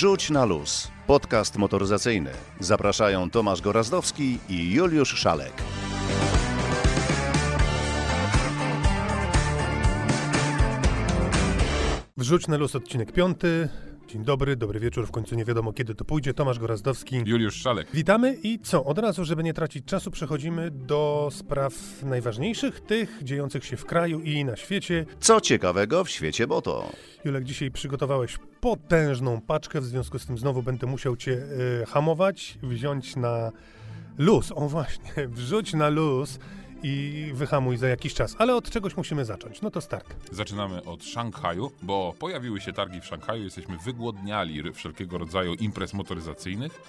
Wrzuć na luz. Podcast motoryzacyjny. Zapraszają Tomasz Gorazdowski i Juliusz Szalek. Wrzuć na luz odcinek piąty. Dzień dobry, dobry wieczór, w końcu nie wiadomo kiedy to pójdzie. Tomasz Gorazdowski. Juliusz Szalek. Witamy i co? Od razu, żeby nie tracić czasu, przechodzimy do spraw najważniejszych, tych dziejących się w kraju i na świecie. Co ciekawego w świecie moto? Julek, dzisiaj przygotowałeś potężną paczkę, w związku z tym znowu będę musiał cię y, hamować, wziąć na luz. O właśnie, wrzuć na luz i wyhamuj za jakiś czas. Ale od czegoś musimy zacząć. No to start. Zaczynamy od Szanghaju, bo pojawiły się targi w Szanghaju, jesteśmy wygłodniali wszelkiego rodzaju imprez motoryzacyjnych,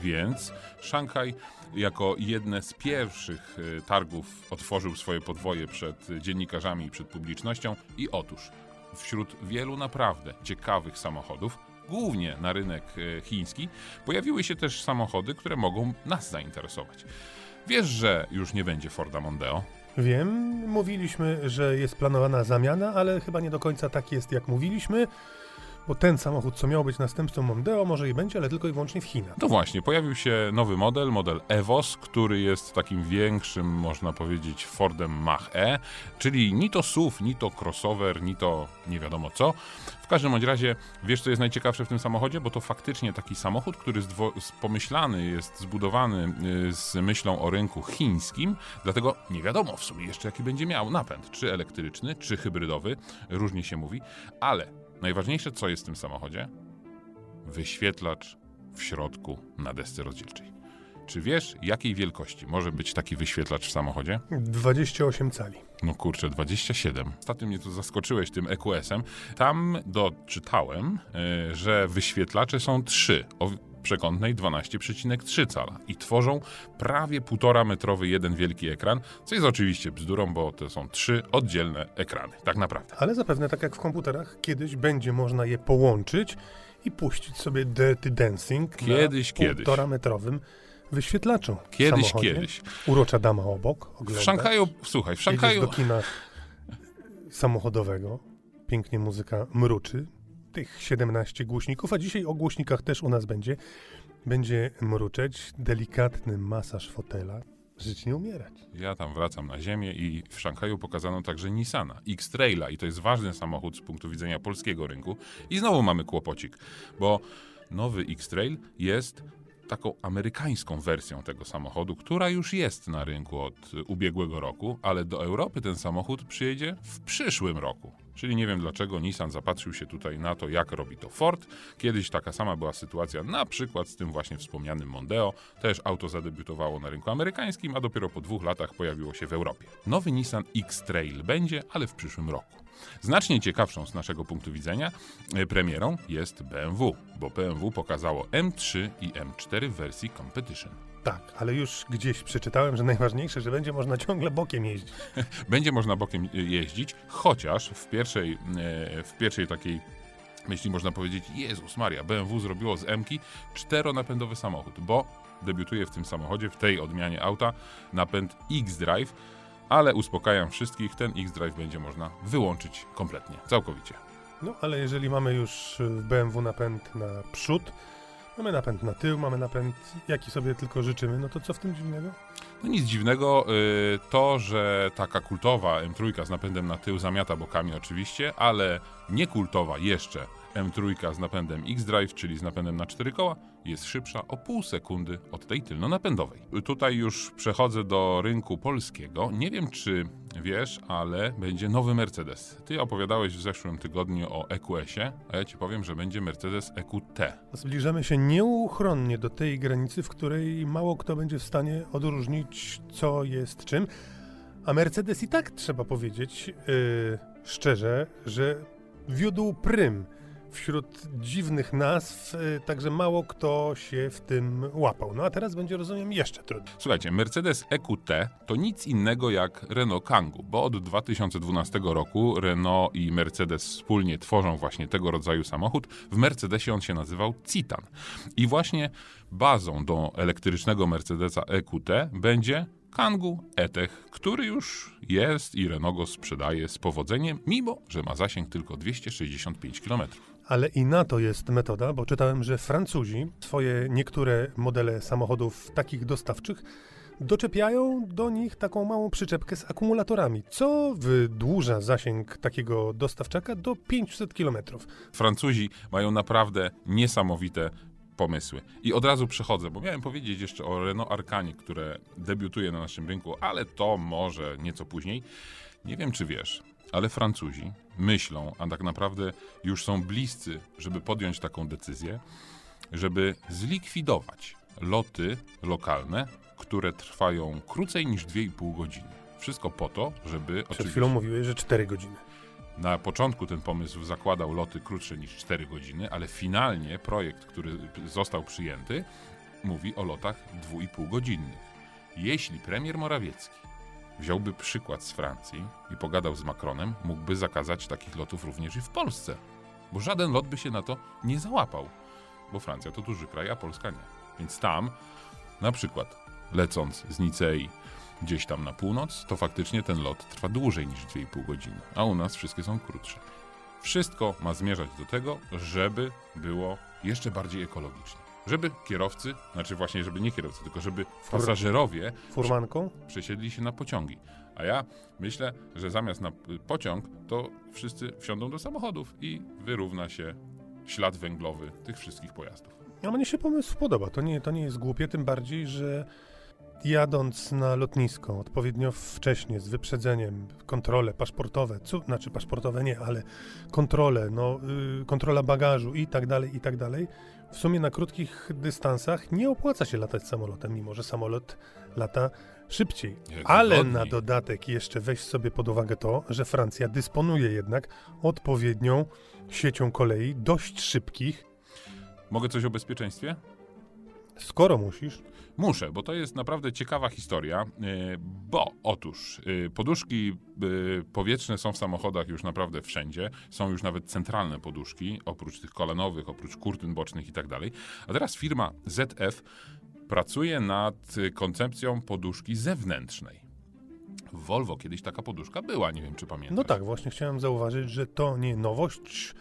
więc Szanghaj jako jedne z pierwszych y, targów otworzył swoje podwoje przed dziennikarzami i przed publicznością i otóż wśród wielu naprawdę ciekawych samochodów głównie na rynek y, chiński, pojawiły się też samochody, które mogą nas zainteresować. Wiesz, że już nie będzie Forda Mondeo? Wiem, mówiliśmy, że jest planowana zamiana, ale chyba nie do końca tak jest, jak mówiliśmy, bo ten samochód, co miał być następcą Mondeo, może i będzie, ale tylko i wyłącznie w Chinach. No właśnie, pojawił się nowy model, model Evos, który jest takim większym, można powiedzieć, Fordem Mach-E, czyli ni to SUV, ni to crossover, ni to nie wiadomo co. W każdym bądź razie, wiesz co jest najciekawsze w tym samochodzie? Bo to faktycznie taki samochód, który pomyślany jest, zbudowany y, z myślą o rynku chińskim, dlatego nie wiadomo w sumie jeszcze jaki będzie miał napęd, czy elektryczny, czy hybrydowy, różnie się mówi, ale najważniejsze co jest w tym samochodzie? wyświetlacz w środku na desce rozdzielczej. Czy wiesz, jakiej wielkości może być taki wyświetlacz w samochodzie? 28 cali. No kurczę, 27. Ostatnio mnie tu zaskoczyłeś tym EQS-em. Tam doczytałem, y, że wyświetlacze są trzy o przekątnej 12,3 cala i tworzą prawie 1,5 metrowy jeden wielki ekran, co jest oczywiście bzdurą, bo to są trzy oddzielne ekrany, tak naprawdę. Ale zapewne, tak jak w komputerach, kiedyś będzie można je połączyć i puścić sobie Dirty Dancing Kiedyś, na kiedyś. półtora metrowym wyświetlaczu. w Kiedyś, samochodzie. kiedyś. Urocza dama obok. W Oglądasz. Szanghaju, słuchaj, w Szanghaju... do kina samochodowego. Pięknie muzyka mruczy. Tych 17 głośników, a dzisiaj o głośnikach też u nas będzie. Będzie mruczeć delikatny masaż fotela. Żyć nie umierać. Ja tam wracam na ziemię i w Szanghaju pokazano także Nissana, X-Traila i to jest ważny samochód z punktu widzenia polskiego rynku. I znowu mamy kłopocik, bo nowy X-Trail jest taką amerykańską wersją tego samochodu, która już jest na rynku od ubiegłego roku, ale do Europy ten samochód przyjedzie w przyszłym roku. Czyli nie wiem dlaczego Nissan zapatrzył się tutaj na to, jak robi to Ford. Kiedyś taka sama była sytuacja na przykład z tym właśnie wspomnianym Mondeo. Też auto zadebiutowało na rynku amerykańskim, a dopiero po dwóch latach pojawiło się w Europie. Nowy Nissan X-Trail będzie, ale w przyszłym roku. Znacznie ciekawszą z naszego punktu widzenia e, premierą jest BMW, bo BMW pokazało M3 i M4 w wersji Competition. Tak, ale już gdzieś przeczytałem, że najważniejsze, że będzie można ciągle bokiem jeździć. Będzie można bokiem y, jeździć, chociaż w pierwszej, e, w pierwszej takiej myśli można powiedzieć, Jezus Maria, BMW zrobiło z M-ki czteronapędowy samochód, bo debiutuje w tym samochodzie, w tej odmianie auta, napęd X-Drive, ale uspokajam wszystkich, ten X-Drive będzie można wyłączyć kompletnie, całkowicie. No, ale jeżeli mamy już w BMW napęd na przód, mamy napęd na tył, mamy napęd, jaki sobie tylko życzymy, no to co w tym dziwnego? No nic dziwnego, y, to, że taka kultowa M3 z napędem na tył zamiata bokami oczywiście, ale niekultowa jeszcze M3 z napędem X-Drive, czyli z napędem na cztery koła, jest szybsza o pół sekundy od tej tylno-napędowej. Tutaj już przechodzę do rynku polskiego. Nie wiem, czy wiesz, ale będzie nowy Mercedes. Ty opowiadałeś w zeszłym tygodniu o EQS-ie, a ja ci powiem, że będzie Mercedes EQT. Zbliżamy się nieuchronnie do tej granicy, w której mało kto będzie w stanie odróżnić, co jest czym. A Mercedes i tak trzeba powiedzieć yy, szczerze, że wiódł prym wśród dziwnych nazw, yy, także mało kto się w tym łapał. No a teraz będzie, rozumiem, jeszcze trudniej. Słuchajcie, Mercedes EQT to nic innego jak Renault Kangoo, bo od 2012 roku Renault i Mercedes wspólnie tworzą właśnie tego rodzaju samochód. W Mercedesie on się nazywał Citan. I właśnie bazą do elektrycznego Mercedesa EQT będzie Kangoo E-Tech, który już jest i Renault go sprzedaje z powodzeniem, mimo że ma zasięg tylko 265 km. Ale i na to jest metoda, bo czytałem, że Francuzi swoje niektóre modele samochodów takich dostawczych doczepiają do nich taką małą przyczepkę z akumulatorami, co wydłuża zasięg takiego dostawczaka do 500 km. Francuzi mają naprawdę niesamowite pomysły. I od razu przechodzę, bo miałem powiedzieć jeszcze o Renault Arcanie, które debiutuje na naszym rynku, ale to może nieco później. Nie wiem, czy wiesz, ale Francuzi myślą, a tak naprawdę już są bliscy, żeby podjąć taką decyzję, żeby zlikwidować loty lokalne, które trwają krócej niż 2,5 godziny. Wszystko po to, żeby Przed chwilą mówiłeś, że 4 godziny. na początku ten pomysł zakładał loty krótsze niż 4 godziny, ale finalnie projekt, który został przyjęty, mówi o lotach 2,5 godzinnych. Jeśli premier Morawiecki wziąłby przykład z Francji i pogadał z Macronem, mógłby zakazać takich lotów również i w Polsce. Bo żaden lot by się na to nie załapał. Bo Francja to duży kraj, a Polska nie. Więc tam, na przykład lecąc z Nicei gdzieś tam na północ, to faktycznie ten lot trwa dłużej niż 2,5 godziny, a u nas wszystkie są krótsze. Wszystko ma zmierzać do tego, żeby było jeszcze bardziej ekologicznie. Żeby kierowcy, znaczy właśnie, żeby nie kierowcy, tylko żeby pasażerowie Furmanką? przesiedli się na pociągi. A ja myślę, że zamiast na pociąg, to wszyscy wsiądą do samochodów i wyrówna się ślad węglowy tych wszystkich pojazdów. A mnie się pomysł podoba. To nie, to nie jest głupie, tym bardziej, że jadąc na lotnisko odpowiednio wcześnie, z wyprzedzeniem, kontrole paszportowe, cu, znaczy paszportowe nie, ale kontrole, no, y, kontrola bagażu i tak dalej, i tak dalej, w sumie na krótkich dystansach nie opłaca się latać samolotem, mimo że samolot lata szybciej. Jak Ale wygodniej. na dodatek jeszcze weź sobie pod uwagę to, że Francja dysponuje jednak odpowiednią siecią kolei, dość szybkich, Mogę coś o bezpieczeństwie? Skoro musisz, Muszę, bo to jest naprawdę ciekawa historia, yy, bo otóż yy, poduszki yy, powietrzne są w samochodach już naprawdę wszędzie, są już nawet centralne poduszki, oprócz tych kolanowych, oprócz kurtyn bocznych i tak dalej. A teraz firma ZF pracuje nad koncepcją poduszki zewnętrznej. W Volvo kiedyś taka poduszka była, nie wiem czy pamiętasz. No tak, właśnie chciałem zauważyć, że to nie nowość.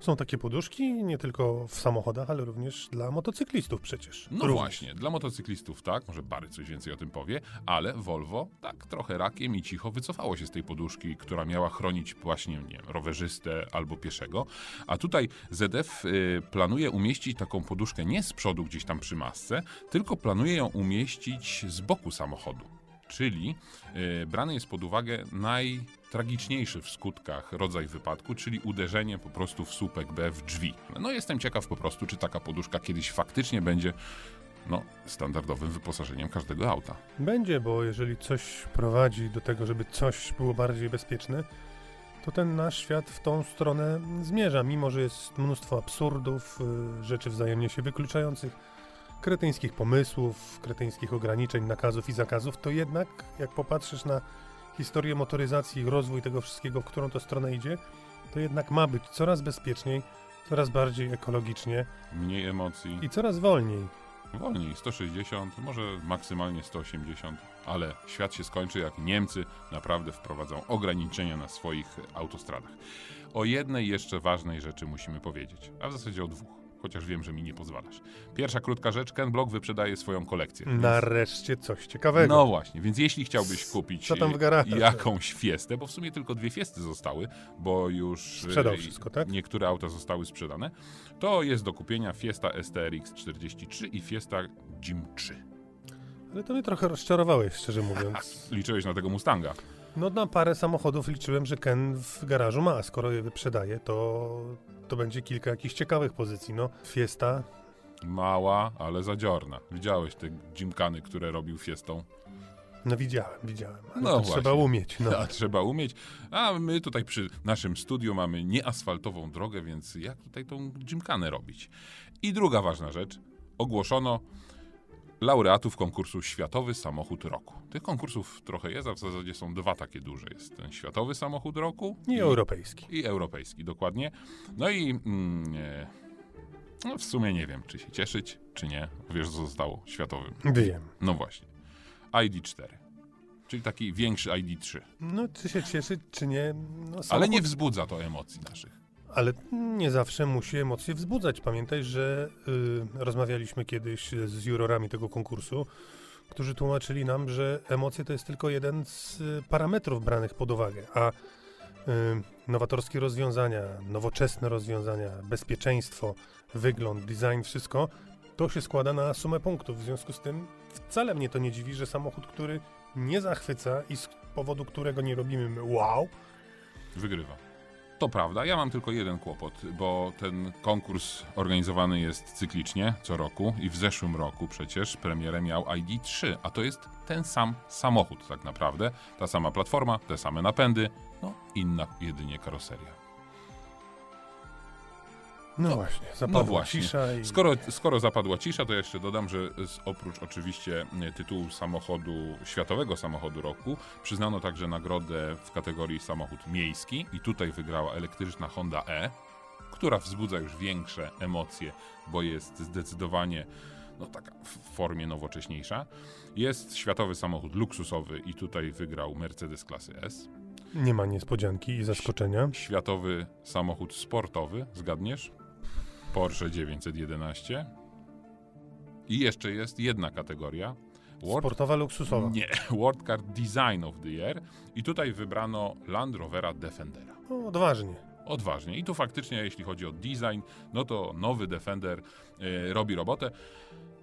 Są takie poduszki nie tylko w samochodach, ale również dla motocyklistów przecież. No Również. właśnie, dla motocyklistów tak, może Bary coś więcej o tym powie, ale Volvo tak trochę rakiem i cicho wycofało się z tej poduszki, która miała chronić właśnie, nie wiem, rowerzystę albo pieszego. A tutaj ZF y, planuje umieścić taką poduszkę nie z przodu gdzieś tam przy masce, tylko planuje ją umieścić z boku samochodu. Czyli y, brany jest pod uwagę najtragiczniejszy w skutkach rodzaj wypadku, czyli uderzenie po prostu w słupek B w drzwi. No jestem ciekaw po prostu, czy taka poduszka kiedyś faktycznie będzie no, standardowym wyposażeniem każdego auta. Będzie, bo jeżeli coś prowadzi do tego, żeby coś było bardziej bezpieczne, to ten nasz świat w tą stronę zmierza, mimo że jest mnóstwo absurdów, y, rzeczy wzajemnie się wykluczających, kretyńskich pomysłów, kretyńskich ograniczeń, nakazów i zakazów, to jednak jak popatrzysz na historię motoryzacji, rozwój tego wszystkiego, w którą to stronę idzie, to jednak ma być coraz bezpieczniej, coraz bardziej ekologicznie Mniej emocji, i coraz wolniej. wolniej 160, może maksymalnie 180, ale świat się skończy, jak Niemcy naprawdę wprowadzą ograniczenia na swoich autostradach. O jednej jeszcze ważnej rzeczy musimy powiedzieć, a w zasadzie o dwóch. Chociaż wiem, że mi nie pozwalasz. Pierwsza krótka rzecz, Ken Block wyprzedaje swoją kolekcję. więc- Nareszcie coś ciekawego. No właśnie, więc jeśli chciałbyś kupić Co tam w garażach? jakąś fiestę, bo w sumie tylko dwie fiesty zostały, bo już e, Sprzedał wszystko, tak? niektóre auta zostały sprzedane, to jest do kupienia Fiesta STRX 43 i Fiesta Jim 3. Ale to mnie trochę rozczarowałeś, szczerze mówiąc. Liczyłeś na tego Mustanga. No na parę samochodów liczyłem, że Ken w garażu ma, a skoro je wyprzedaje, to, to będzie kilka jakichś ciekawych pozycji. No, Fiesta, Mała, ale zadziorna. Widziałeś te Jimkany, które robił Fiestą? no widziałem, widziałem, No trzeba umieć. No. A trzeba umieć. A my tutaj przy naszym studiu mamy nieasfaltową drogę, więc jak tutaj tą Jimkanę robić? I druga ważna rzecz. Ogłoszono laureatów konkursu Światowy Samochód Roku. Tych konkursów trochę jest, a w zasadzie są dwa takie duże. Jest ten Światowy Samochód Roku I europejski. i europejski, dokładnie. No i mm, e, no w sumie nie wiem, czy się cieszyć, czy nie. Wiesz, co zostało światowym. Wiem. No właśnie. ID4. Czyli taki większy ID3. No, czy się cieszyć, czy nie? No, Ale samochód, nie wzbudza to emocji naszych. Ale nie zawsze musi emocje wzbudzać. Pamiętaj, że y, rozmawialiśmy kiedyś z jurorami tego konkursu, którzy tłumaczyli nam, że emocje to jest tylko jeden z y, parametrów branych pod uwagę, a y, nowatorskie rozwiązania, nowoczesne rozwiązania, bezpieczeństwo, wygląd, design, wszystko to się składa na sumę punktów. W związku z tym wcale mnie to nie dziwi, że samochód, który nie zachwyca i z powodu którego nie robimy wow, Wygrywa. To prawda, ja mam tylko jeden kłopot, bo ten konkurs organizowany jest cyklicznie co roku i w zeszłym roku przecież premierę miał ID3, a to jest ten sam samochód tak naprawdę, ta sama platforma, te same napędy, no inna jedynie karoseria. No, właśnie, zapadła właśnie. cisza i... Skoro, skoro zapadła cisza, to jeszcze dodam, że oprócz oczywiście e, tytułu samochodu, światowego samochodu roku, przyznano także nagrodę w kategorii samochód miejski i tutaj wygrała elektryczna Honda E, która wzbudza już większe emocje, bo jest zdecydowanie no taka w formie nowocześniejsza. Jest światowy samochód luksusowy i tutaj wygrał Mercedes klasy S. Nie ma niespodzianki i zaskoczenia. Światowy samochód sportowy, zgadniesz? Porsche 911. I jeszcze jest jedna kategoria. World, Sportowa, luksusowa. nie, World Car Design of the Year. I tutaj wybrano Land Rovera Defendera. No, odważnie. Odważnie. I tu faktycznie, jeśli chodzi o design, no to nowy Defender y, robi robotę.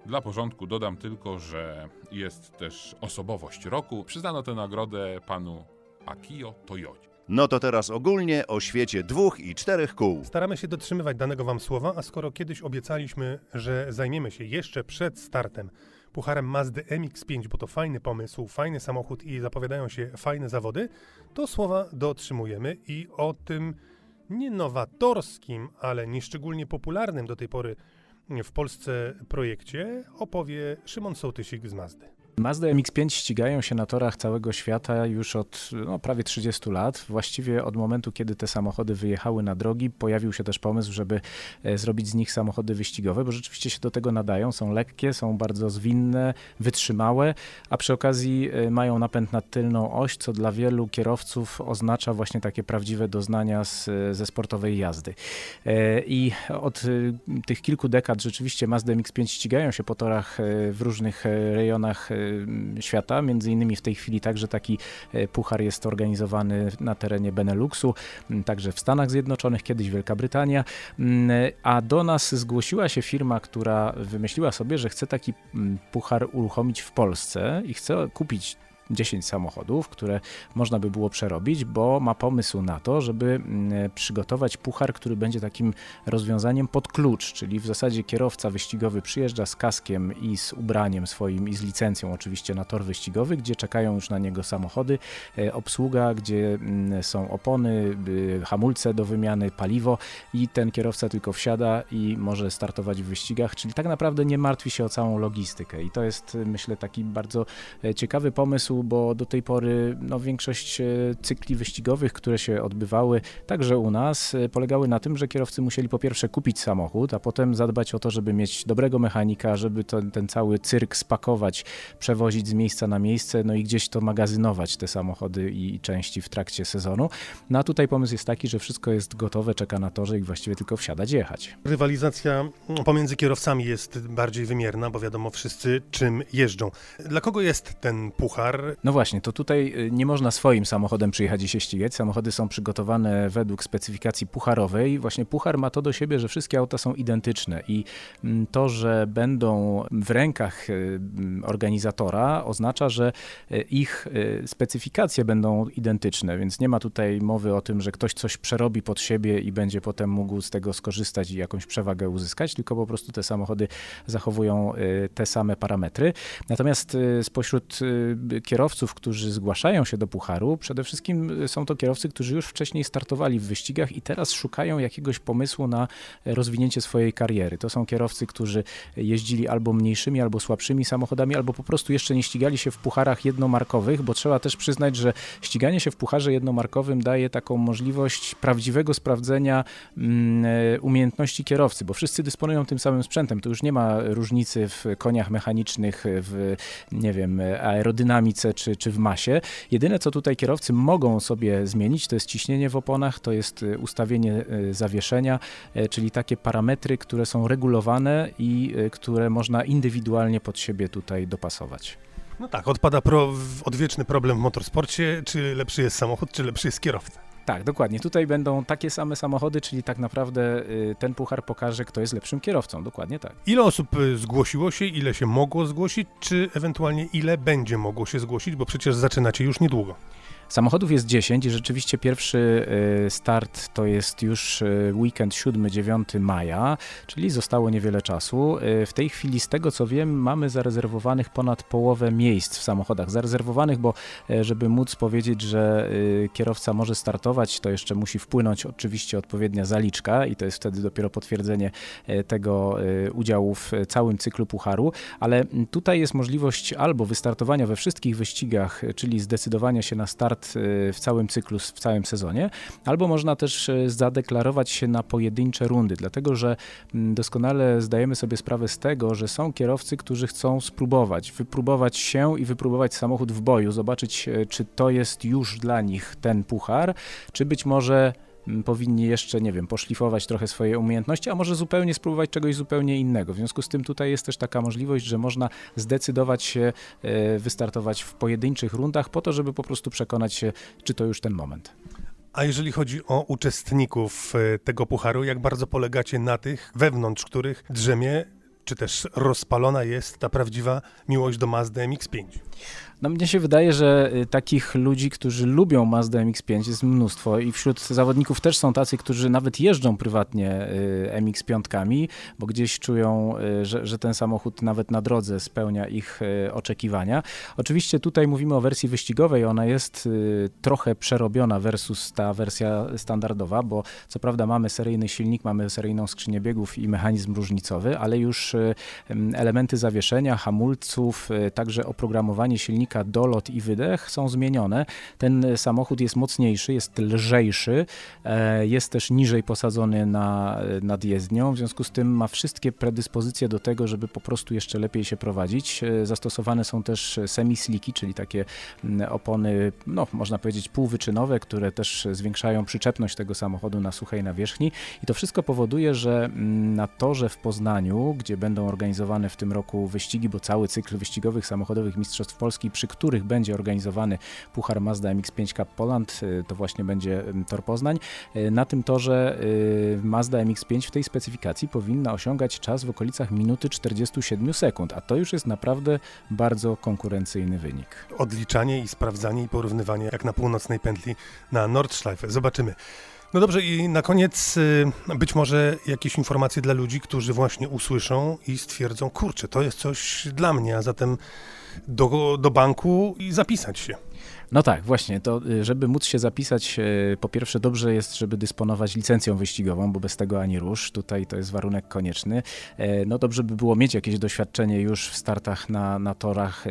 Dla porządku dodam tylko, że jest też osobowość roku. Przyznano tę nagrodę panu Akio Toyodzie. No to teraz ogólnie o świecie dwóch i czterech kół. Staramy się dotrzymywać danego Wam słowa, a skoro kiedyś obiecaliśmy, że zajmiemy się jeszcze przed startem pucharem Mazdy MX-5, bo to fajny pomysł, fajny samochód i zapowiadają się fajne zawody, to słowa dotrzymujemy i o tym nie nowatorskim, ale nieszczególnie popularnym do tej pory w Polsce projekcie opowie Szymon Sołtysik z Mazdy. Mazda MX-5 ścigają się na torach całego świata już od no, prawie 30 lat. Właściwie od momentu, kiedy te samochody wyjechały na drogi, pojawił się też pomysł, żeby e, zrobić z nich samochody wyścigowe, bo rzeczywiście się do tego nadają. Są lekkie, są bardzo zwinne, wytrzymałe, a przy okazji e, mają napęd na tylną oś, co dla wielu kierowców oznacza właśnie takie prawdziwe doznania z, ze sportowej jazdy. E, I od tych kilku dekad rzeczywiście Mazda MX-5 ścigają się po torach w różnych rejonach świata. Między innymi w tej chwili także taki e, puchar jest organizowany na terenie Beneluxu, także w Stanach Zjednoczonych, kiedyś Wielka Brytania. A do nas zgłosiła się firma, która wymyśliła sobie, że chce taki puchar uruchomić w Polsce i chce kupić 10 samochodów, które można by było przerobić, bo ma pomysł na to, żeby mm, przygotować puchar, który będzie takim rozwiązaniem pod klucz, czyli w zasadzie kierowca wyścigowy przyjeżdża z kaskiem i z ubraniem swoim i z licencją oczywiście na tor wyścigowy, gdzie czekają już na niego samochody, e, obsługa, gdzie mm, są opony, hamulce do wymiany, paliwo i ten kierowca tylko wsiada i może startować w wyścigach, czyli tak naprawdę nie martwi się o całą logistykę. I to jest y, myślę taki bardzo e, ciekawy pomysł, bo do tej pory no, większość e, cykli wyścigowych, które się odbywały także u nas, e, polegały na tym, że kierowcy musieli po pierwsze kupić samochód, a potem zadbać o to, żeby mieć dobrego mechanika, żeby to, ten cały cyrk spakować, przewozić z miejsca na miejsce, no i gdzieś to magazynować te samochody i, i części w trakcie sezonu. No a tutaj pomysł jest taki, że wszystko jest gotowe, czeka na torze i właściwie tylko wsiadać, jechać. Rywalizacja pomiędzy kierowcami jest bardziej wymierna, bo wiadomo wszyscy czym jeżdżą. Dla kogo jest ten puchar? No właśnie, to tutaj y, nie można swoim samochodem przyjechać i się ścigać. Samochody są przygotowane według specyfikacji pucharowej. Właśnie puchar ma to do siebie, że wszystkie auta są identyczne i mm, to, że będą w rękach y, mm, organizatora oznacza, że y, ich specyfikacje będą identyczne, więc nie ma tutaj mowy o tym, że ktoś coś przerobi pod siebie i będzie potem mógł z tego skorzystać i jakąś przewagę uzyskać, tylko po prostu te samochody zachowują te same parametry. Natomiast spośród y, kierowców, którzy zgłaszają się do Pucharu, przede wszystkim y, są to kierowcy, którzy już wcześniej startowali w wyścigach i teraz szukają jakiegoś pomysłu na e, rozwinięcie swojej kariery. To są kierowcy, którzy jeździli albo mniejszymi, albo słabszymi samochodami, albo po prostu jeszcze nie ścigali się w pucharach jednomarkowych, bo trzeba też przyznać, że ściganie się w pucharze jednomarkowym daje taką możliwość prawdziwego sprawdzenia mm, e, umiejętności kierowcy, bo wszyscy dysponują tym samym sprzętem. To już nie ma różnicy w koniach mechanicznych, w nie wiem, aerodynamice czy, czy w masie. Jedyne, co tutaj kierowcy mogą sobie zmienić, to jest ciśnienie w oponach, to jest y, ustawienie y, zawieszenia, y, czyli takie parametry, które są regulowane i które można indywidualnie pod siebie tutaj dopasować. No tak, odpada pro, odwieczny problem w motorsporcie, czy lepszy jest samochód, czy lepszy jest kierowca. Tak, dokładnie. Tutaj będą takie same samochody, czyli tak naprawdę y, ten puchar pokaże, kto jest lepszym kierowcą. Dokładnie tak. Ile osób y, zgłosiło się, ile się mogło zgłosić, czy ewentualnie ile będzie mogło się zgłosić, bo przecież zaczynacie już niedługo. Samochodów jest 10 i rzeczywiście pierwszy y, start to jest już y, weekend 7-9 maja, czyli zostało niewiele czasu. Y, w tej chwili z tego co wiem mamy zarezerwowanych ponad połowę miejsc w samochodach. Zarezerwowanych, bo żeby móc powiedzieć, że kierowca może startować, to jeszcze musi wpłynąć oczywiście odpowiednia zaliczka i to jest wtedy dopiero potwierdzenie tego udziału w całym cyklu pucharu, ale tutaj jest możliwość albo wystartowania we wszystkich wyścigach, czyli zdecydowania się na start start y, w całym cyklu, w całym sezonie, albo można też y, zadeklarować się na pojedyncze rundy, dlatego że mm, doskonale zdajemy sobie sprawę z tego, że są kierowcy, którzy chcą spróbować, wypróbować się i wypróbować samochód w boju, zobaczyć, y, czy to jest już dla nich ten puchar, czy być może powinni jeszcze, nie wiem, poszlifować trochę swoje umiejętności, a może zupełnie spróbować czegoś zupełnie innego. W związku z tym tutaj jest też taka możliwość, że można zdecydować się e, wystartować w pojedynczych rundach po to, żeby po prostu przekonać się, czy to już ten moment. A jeżeli chodzi o uczestników e, tego pucharu, jak bardzo polegacie na tych, wewnątrz których drzemie, czy też rozpalona jest ta prawdziwa miłość do Mazda MX-5? No mnie się wydaje, że y, takich ludzi, którzy lubią Mazda MX-5 jest mnóstwo i wśród zawodników też są tacy, którzy nawet jeżdżą prywatnie y, MX-5, bo gdzieś czują, y, że, że ten samochód nawet na drodze spełnia ich oczekiwania. Oczywiście tutaj mówimy o wersji wyścigowej, ona jest trochę przerobiona versus ta wersja standardowa, bo co prawda mamy seryjny silnik, mamy seryjną skrzynię biegów i mechanizm różnicowy, ale już elementy zawieszenia, hamulców, także oprogramowanie silnika silnika dolot i wydech są zmienione. Ten samochód jest mocniejszy, jest lżejszy, e, jest też niżej posadzony na, nad jezdnią, w związku z tym ma wszystkie predyspozycje do tego, żeby po prostu jeszcze lepiej się prowadzić. E, zastosowane są też semi-sliki, czyli takie mm, opony, no można powiedzieć półwyczynowe, które też zwiększają przyczepność tego samochodu na suchej nawierzchni i to wszystko powoduje, że mm, na torze w Poznaniu, gdzie będą organizowane w tym roku wyścigi, bo cały cykl wyścigowych samochodowych Mistrzostw Polski przy których będzie organizowany Puchar Mazda MX-5 Cup Poland, y, to właśnie będzie tor Poznań. Y, na tym torze y, Mazda MX-5 w tej specyfikacji powinna osiągać czas w okolicach minuty 47 sekund, a to już jest naprawdę bardzo konkurencyjny wynik. Odliczanie i sprawdzanie i porównywanie jak na północnej pętli na Nordschleife. Zobaczymy. No dobrze, i na koniec być może jakieś informacje dla ludzi, którzy właśnie usłyszą i stwierdzą, kurczę, to jest coś dla mnie, a zatem do, do banku i zapisać się. No tak, właśnie. To, y, żeby móc się zapisać, y, po pierwsze dobrze jest, żeby dysponować licencją wyścigową, bo bez tego ani rusz. Tutaj to jest warunek konieczny. E, no dobrze by było mieć jakieś doświadczenie już w startach na, na torach, e,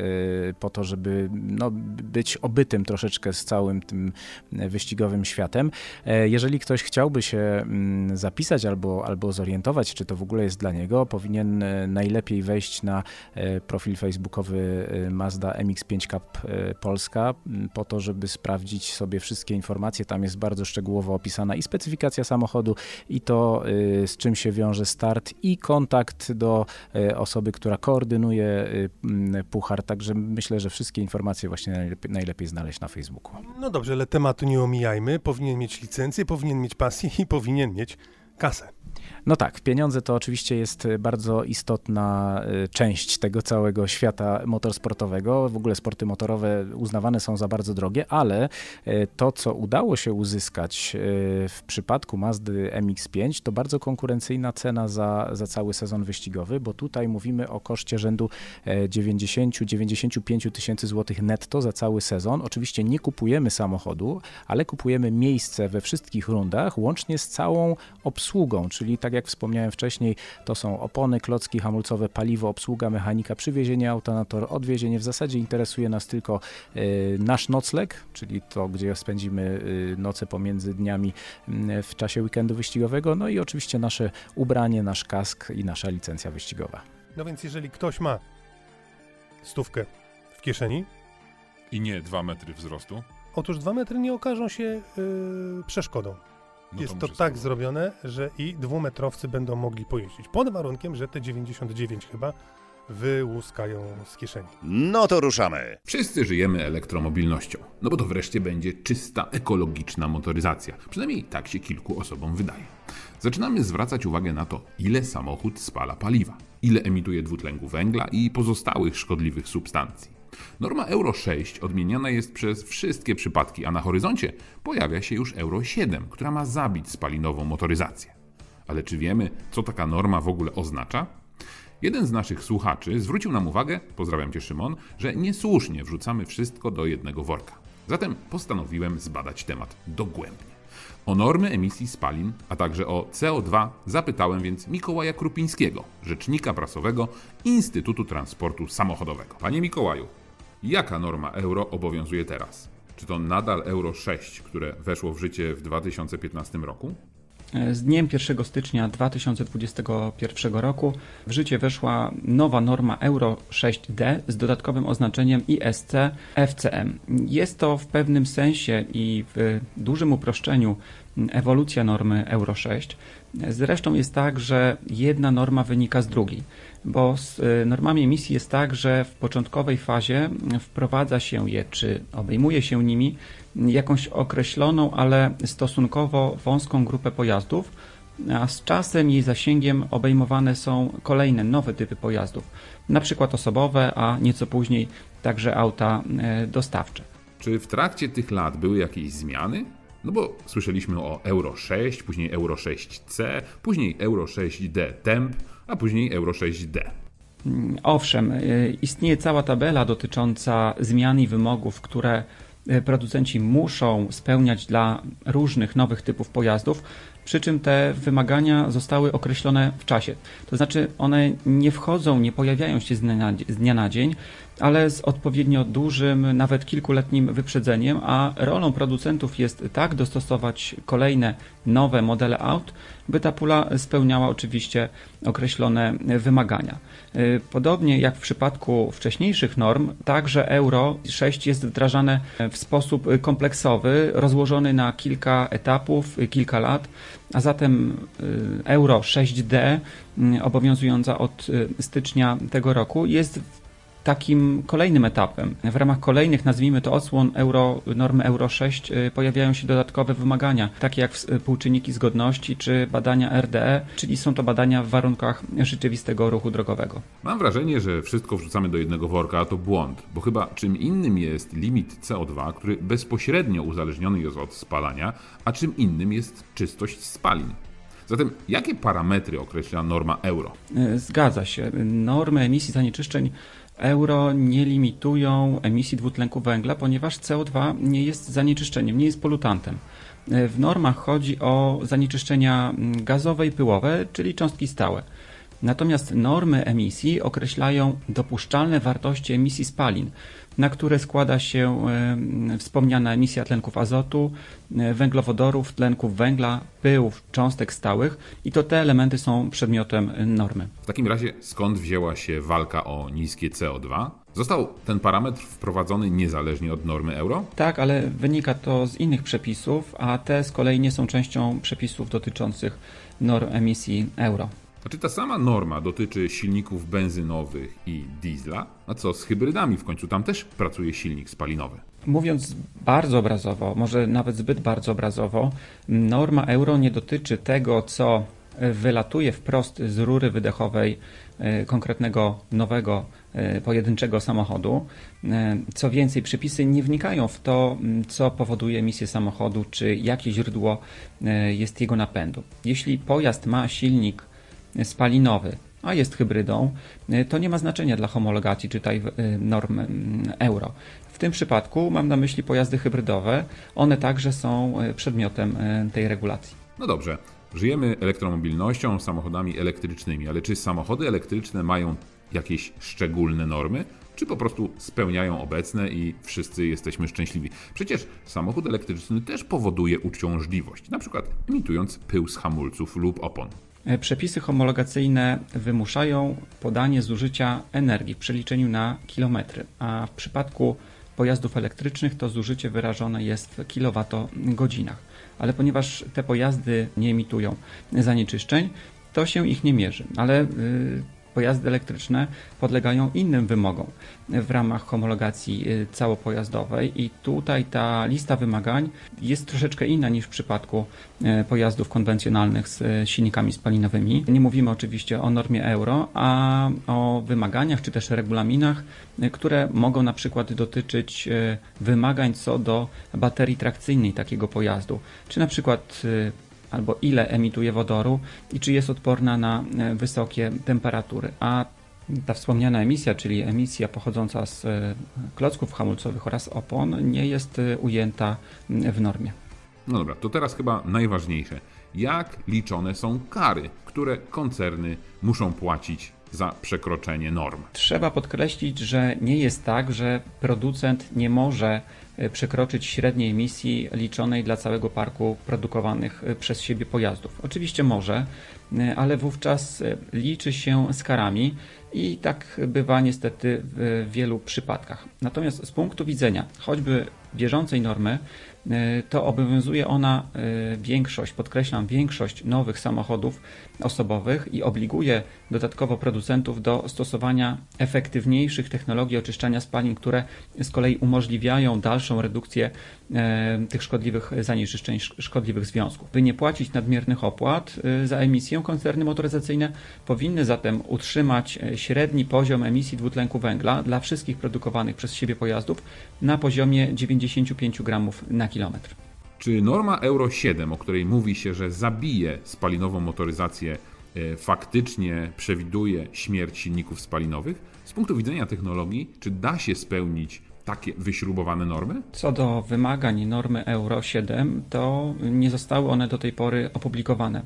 po to, żeby no, być obytym troszeczkę z całym tym wyścigowym światem. E, jeżeli ktoś chciałby się mm, zapisać albo, albo zorientować, czy to w ogóle jest dla niego, powinien najlepiej wejść na profil facebookowy Mazda MX5 Cup Polska po to, żeby sprawdzić sobie wszystkie informacje. Tam jest bardzo szczegółowo opisana i specyfikacja samochodu, i to y, z czym się wiąże start, i kontakt do y, osoby, która koordynuje y, puchar. Także myślę, że wszystkie informacje właśnie najlepiej, najlepiej znaleźć na Facebooku. No dobrze, ale tematu nie omijajmy. Powinien mieć licencję, powinien mieć pasję i powinien mieć kasę. No tak, pieniądze to oczywiście jest bardzo istotna y, część tego całego świata motorsportowego. W ogóle sporty motorowe uznawane są za bardzo drogie, ale y, to, co udało się uzyskać y, w przypadku Mazdy MX-5, to bardzo konkurencyjna cena za, za cały sezon wyścigowy, bo tutaj mówimy o koszcie rzędu 90-95 tysięcy złotych netto za cały sezon. Oczywiście nie kupujemy samochodu, ale kupujemy miejsce we wszystkich rundach, łącznie z całą obsługą, czyli tak jak wspomniałem wcześniej, to są opony, klocki hamulcowe, paliwo, obsługa, mechanika, przywiezienie auta na tor, odwiezienie. W zasadzie interesuje nas tylko y, nasz nocleg, czyli to, gdzie spędzimy y, noce pomiędzy dniami y, w czasie weekendu wyścigowego, no i oczywiście nasze ubranie, nasz kask i nasza licencja wyścigowa. No więc jeżeli ktoś ma stówkę w kieszeni, I nie 2 metry wzrostu? Otóż dwa metry nie okażą się yy, przeszkodą. No jest to tak zrobione, że i dwumetrowcy będą mogli pojeździć. Pod warunkiem, że te 99 chyba wyłuskają z kieszeni. No to ruszamy. Wszyscy żyjemy elektromobilnością, no bo to wreszcie będzie czysta, ekologiczna motoryzacja. Przynajmniej tak się kilku osobom wydaje. Zaczynamy zwracać uwagę na to, ile samochód spala paliwa, ile emituje dwutlenku węgla i pozostałych szkodliwych substancji. Norma Euro 6 odmieniana jest przez wszystkie przypadki, a na horyzoncie pojawia się już Euro 7, która ma zabić spalinową motoryzację. Ale czy wiemy, co taka norma w ogóle oznacza? Jeden z naszych słuchaczy zwrócił nam uwagę, pozdrawiam cię Szymon, że niesłusznie wrzucamy wszystko do jednego worka. Zatem postanowiłem zbadać temat dogłębnie. O normy emisji spalin, a także o CO2 zapytałem więc Mikołaja Krupińskiego, rzecznika prasowego Instytutu Transportu Samochodowego. Panie Mikołaju, jaka norma euro obowiązuje teraz? Czy to nadal Euro 6, które weszło w życie w 2015 roku? Z dniem 1 stycznia 2021 roku w życie weszła nowa norma Euro 6D z dodatkowym oznaczeniem ISC FCM. Jest to w pewnym sensie i w dużym uproszczeniu ewolucja normy Euro 6. Zresztą jest tak, że jedna norma wynika z drugiej, bo z y, normami emisji jest tak, że w początkowej fazie wprowadza się je, czy obejmuje się nimi jakąś określoną, ale stosunkowo wąską grupę pojazdów, a z czasem jej zasięgiem obejmowane są kolejne nowe typy pojazdów, na przykład osobowe, a nieco później także auta e, dostawcze. Czy w trakcie tych lat były jakieś zmiany? No bo słyszeliśmy o Euro 6, później Euro 6C, później Euro 6D Temp, a później Euro 6D. Owszem, y, istnieje cała tabela dotycząca zmian i wymogów, które y, producenci muszą spełniać dla różnych nowych typów pojazdów, przy czym te wymagania zostały określone w czasie. To znaczy one nie wchodzą, nie pojawiają się z dnia na, z dnia na dzień, ale z odpowiednio dużym, nawet kilkuletnim wyprzedzeniem, a rolą producentów jest tak dostosować kolejne nowe modele aut, by ta pula spełniała oczywiście określone wymagania. Y, Podobnie jak w przypadku wcześniejszych norm, także Euro 6 jest wdrażane w sposób kompleksowy, rozłożony na kilka etapów, y, kilka lat, a zatem Euro 6D, y, obowiązująca od stycznia tego roku, jest takim kolejnym etapem. W ramach kolejnych, nazwijmy to odsłon euro, normy Euro 6, y, pojawiają się dodatkowe wymagania, takie jak współczynniki zgodności czy badania RDE, czyli są to badania w warunkach rzeczywistego ruchu drogowego. Mam wrażenie, że wszystko wrzucamy do jednego worka, a to błąd, bo chyba czym innym jest limit CO2, który bezpośrednio uzależniony jest od spalania, a czym innym jest czystość spalin. Zatem jakie parametry określa norma euro? Y, Zgadza się. Normy emisji zanieczyszczeń euro nie limitują emisji dwutlenku węgla, ponieważ CO2 nie jest zanieczyszczeniem, nie jest polutantem. Y, W normach chodzi o zanieczyszczenia mm, gazowe i pyłowe, czyli cząstki stałe. Natomiast normy emisji określają dopuszczalne wartości emisji spalin, na które składa się e, wspomniana emisja tlenków azotu, e, węglowodorów, tlenków węgla, pyłów, cząstek stałych i to te elementy są przedmiotem normy. W takim razie skąd wzięła się walka o niskie CO2? Został ten parametr wprowadzony niezależnie od normy euro? Tak, ale wynika to z innych przepisów, a te z kolei nie są częścią przepisów dotyczących norm emisji euro. A czy ta sama norma dotyczy silników benzynowych i diesla? A co z hybrydami? W końcu tam też pracuje silnik spalinowy. Mówiąc bardzo obrazowo, może nawet zbyt bardzo obrazowo, norma euro nie dotyczy tego, co wylatuje wprost z rury wydechowej e, konkretnego nowego e, pojedynczego samochodu. E, Co więcej, przepisy nie wnikają w to, co powoduje emisję samochodu, czy jakie źródło jest jego napędu. Jeśli pojazd ma silnik spalinowy, a jest hybrydą, e, to nie ma znaczenia dla homologacji, czytaj e, norm mm, euro. W tym przypadku mam na myśli pojazdy hybrydowe, one także są e, przedmiotem tej regulacji. No dobrze, żyjemy elektromobilnością, samochodami elektrycznymi, ale czy samochody elektryczne mają jakieś szczególne normy? Czy po prostu spełniają obecne i wszyscy jesteśmy szczęśliwi? Przecież samochód elektryczny też powoduje uciążliwość, na przykład emitując pył z hamulców lub opon. E, Przepisy homologacyjne wymuszają podanie zużycia energii w przeliczeniu na kilometry, a w przypadku pojazdów elektrycznych to zużycie wyrażone jest w kilowatogodzinach. Ale ponieważ te pojazdy nie emitują zanieczyszczeń, to się ich nie mierzy. Ale y, pojazdy elektryczne podlegają innym wymogom w ramach homologacji y, całopojazdowej i tutaj ta lista wymagań jest troszeczkę inna niż w przypadku y, pojazdów konwencjonalnych z y, silnikami spalinowymi. Nie mówimy oczywiście o normie euro, a o wymaganiach czy też regulaminach, które mogą na przykład dotyczyć wymagań co do baterii trakcyjnej takiego pojazdu, czy na przykład albo ile emituje wodoru i czy jest odporna na e, wysokie temperatury. A ta wspomniana emisja, czyli emisja pochodząca z e, klocków hamulcowych oraz opon, nie jest e, ujęta w normie. No dobra, to teraz chyba najważniejsze. Jak liczone są kary, które koncerny muszą płacić za przekroczenie norm? Trzeba podkreślić, że nie jest tak, że producent nie może przekroczyć średniej emisji liczonej dla całego parku produkowanych e, przez siebie pojazdów. Oczywiście może, e, ale wówczas liczy się z karami i tak bywa niestety w wielu przypadkach. Natomiast z punktu widzenia choćby bieżącej normy, E, to obowiązuje ona e, większość, podkreślam, większość nowych samochodów osobowych i obliguje dodatkowo producentów do stosowania efektywniejszych technologii oczyszczania spalin, które z kolei umożliwiają dalszą redukcję e, tych szkodliwych zanieczyszczeń, szkodliwych związków. By nie płacić nadmiernych opłat za emisję, koncerny motoryzacyjne powinny zatem utrzymać średni poziom emisji dwutlenku węgla dla wszystkich produkowanych przez siebie pojazdów na poziomie 95 gramów na kilometr. Czy norma Euro 7, o której mówi się, że zabije spalinową motoryzację, e, faktycznie przewiduje śmierć silników spalinowych? Z punktu widzenia technologii, czy da się spełnić takie wyśrubowane normy? Co do wymagań normy Euro 7, to nie zostały one do tej pory opublikowane.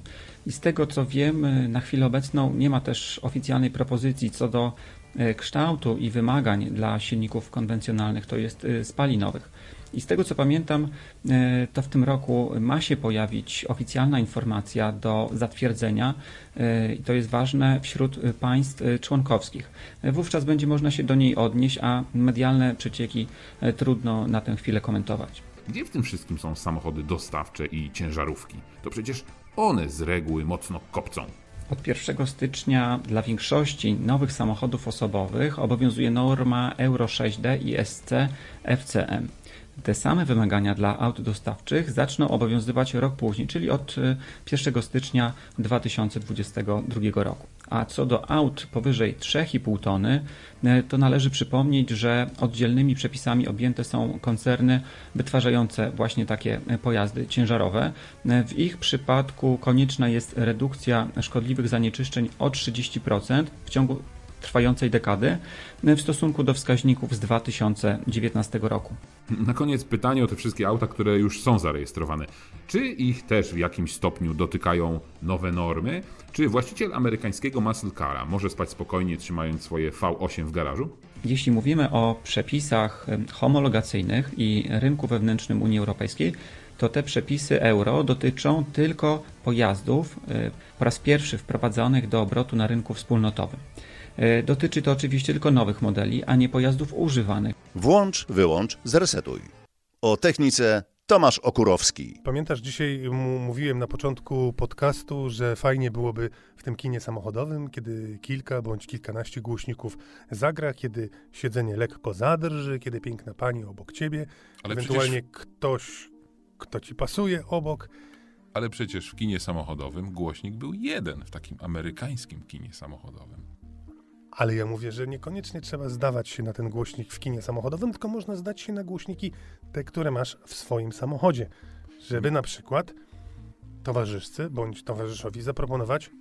I z tego co wiem, na chwilę obecną nie ma też oficjalnej propozycji co do e, kształtu i wymagań dla silników konwencjonalnych, to jest e, spalinowych. I z tego co pamiętam, e, to w tym roku ma się pojawić oficjalna informacja do zatwierdzenia e, i to jest ważne wśród państw e, członkowskich. Wówczas będzie można się do niej odnieść, a medialne przecieki trudno na tę chwilę komentować. Gdzie w tym wszystkim są samochody dostawcze i ciężarówki? To przecież one z reguły mocno kopcą. Od 1 stycznia dla większości nowych samochodów osobowych obowiązuje norma Euro 6D i SC FCM. Te same wymagania dla aut dostawczych zaczną obowiązywać rok później, czyli od 1 y, stycznia 2022 roku. A co do aut powyżej 3,5 tony, y, to należy przypomnieć, że oddzielnymi przepisami objęte są koncerny wytwarzające właśnie takie y, pojazdy ciężarowe. W ich przypadku konieczna jest redukcja szkodliwych zanieczyszczeń o 30% w ciągu trwającej dekady w stosunku do wskaźników z 2019 roku. Na koniec pytanie o te wszystkie auta, które już są zarejestrowane. Czy ich też w jakimś stopniu dotykają nowe normy? Czy właściciel amerykańskiego muscle cara może spać spokojnie trzymając swoje V8 w garażu? Jeśli mówimy o przepisach homologacyjnych i rynku wewnętrznym Unii Europejskiej, to te przepisy euro dotyczą tylko pojazdów y, po raz pierwszy wprowadzonych do obrotu na rynku wspólnotowym. E, dotyczy to oczywiście tylko nowych modeli, a nie pojazdów używanych. Włącz, wyłącz, zresetuj. O technice Tomasz Okurowski. Pamiętasz, dzisiaj mówiłem na początku podcastu, że fajnie byłoby w tym kinie samochodowym, kiedy kilka bądź kilkanaście głośników zagra, kiedy siedzenie lekko zadrży, kiedy piękna pani obok ciebie, Ale ewentualnie przecież... ktoś, kto ci pasuje obok. Ale przecież w kinie samochodowym głośnik był jeden, w takim amerykańskim kinie samochodowym. Ale ja mówię, że niekoniecznie trzeba zdawać się na ten głośnik w kinie samochodowym, tylko można zdać się na głośniki te, które masz w swoim samochodzie. Żeby na przykład towarzyszce bądź towarzyszowi zaproponować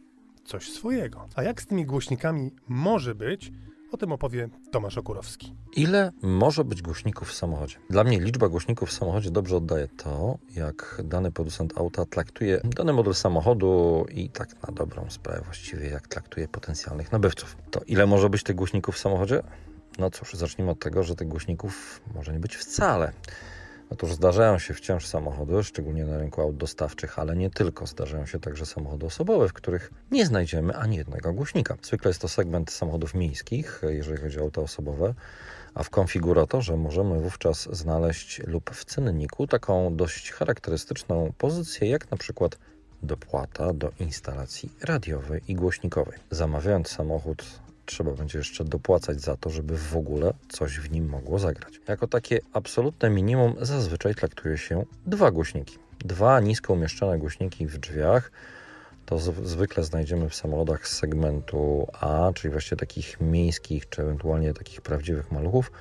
coś swojego. A jak z tymi głośnikami może być, o tym opowie Tomasz Okurowski. Ile może być głośników w samochodzie? Dla mnie liczba głośników w samochodzie dobrze oddaje to, jak dany producent auta traktuje dany model samochodu i tak na dobrą sprawę właściwie jak traktuje potencjalnych nabywców. To ile może być tych głośników w samochodzie? No cóż, zacznijmy od tego, że tych głośników może nie być wcale. Otóż zdarzają się wciąż samochody, szczególnie na rynku aut dostawczych, ale nie tylko. Zdarzają się także samochody osobowe, w których nie znajdziemy ani jednego głośnika. Zwykle jest to segment samochodów miejskich, jeżeli chodzi o auta osobowe, A w konfiguratorze możemy wówczas znaleźć lub w cenniku taką dość charakterystyczną pozycję, jak na przykład dopłata do instalacji radiowej i głośnikowej. Zamawiając samochód, trzeba będzie jeszcze dopłacać za to, żeby w ogóle coś w nim mogło zagrać. Jako takie absolutne minimum zazwyczaj traktuje się dwa głośniki. Dwa nisko umieszczone głośniki w drzwiach to zwykle znajdziemy w samochodach z segmentu A, czyli właśnie takich miejskich, czy ewentualnie takich prawdziwych maluchów,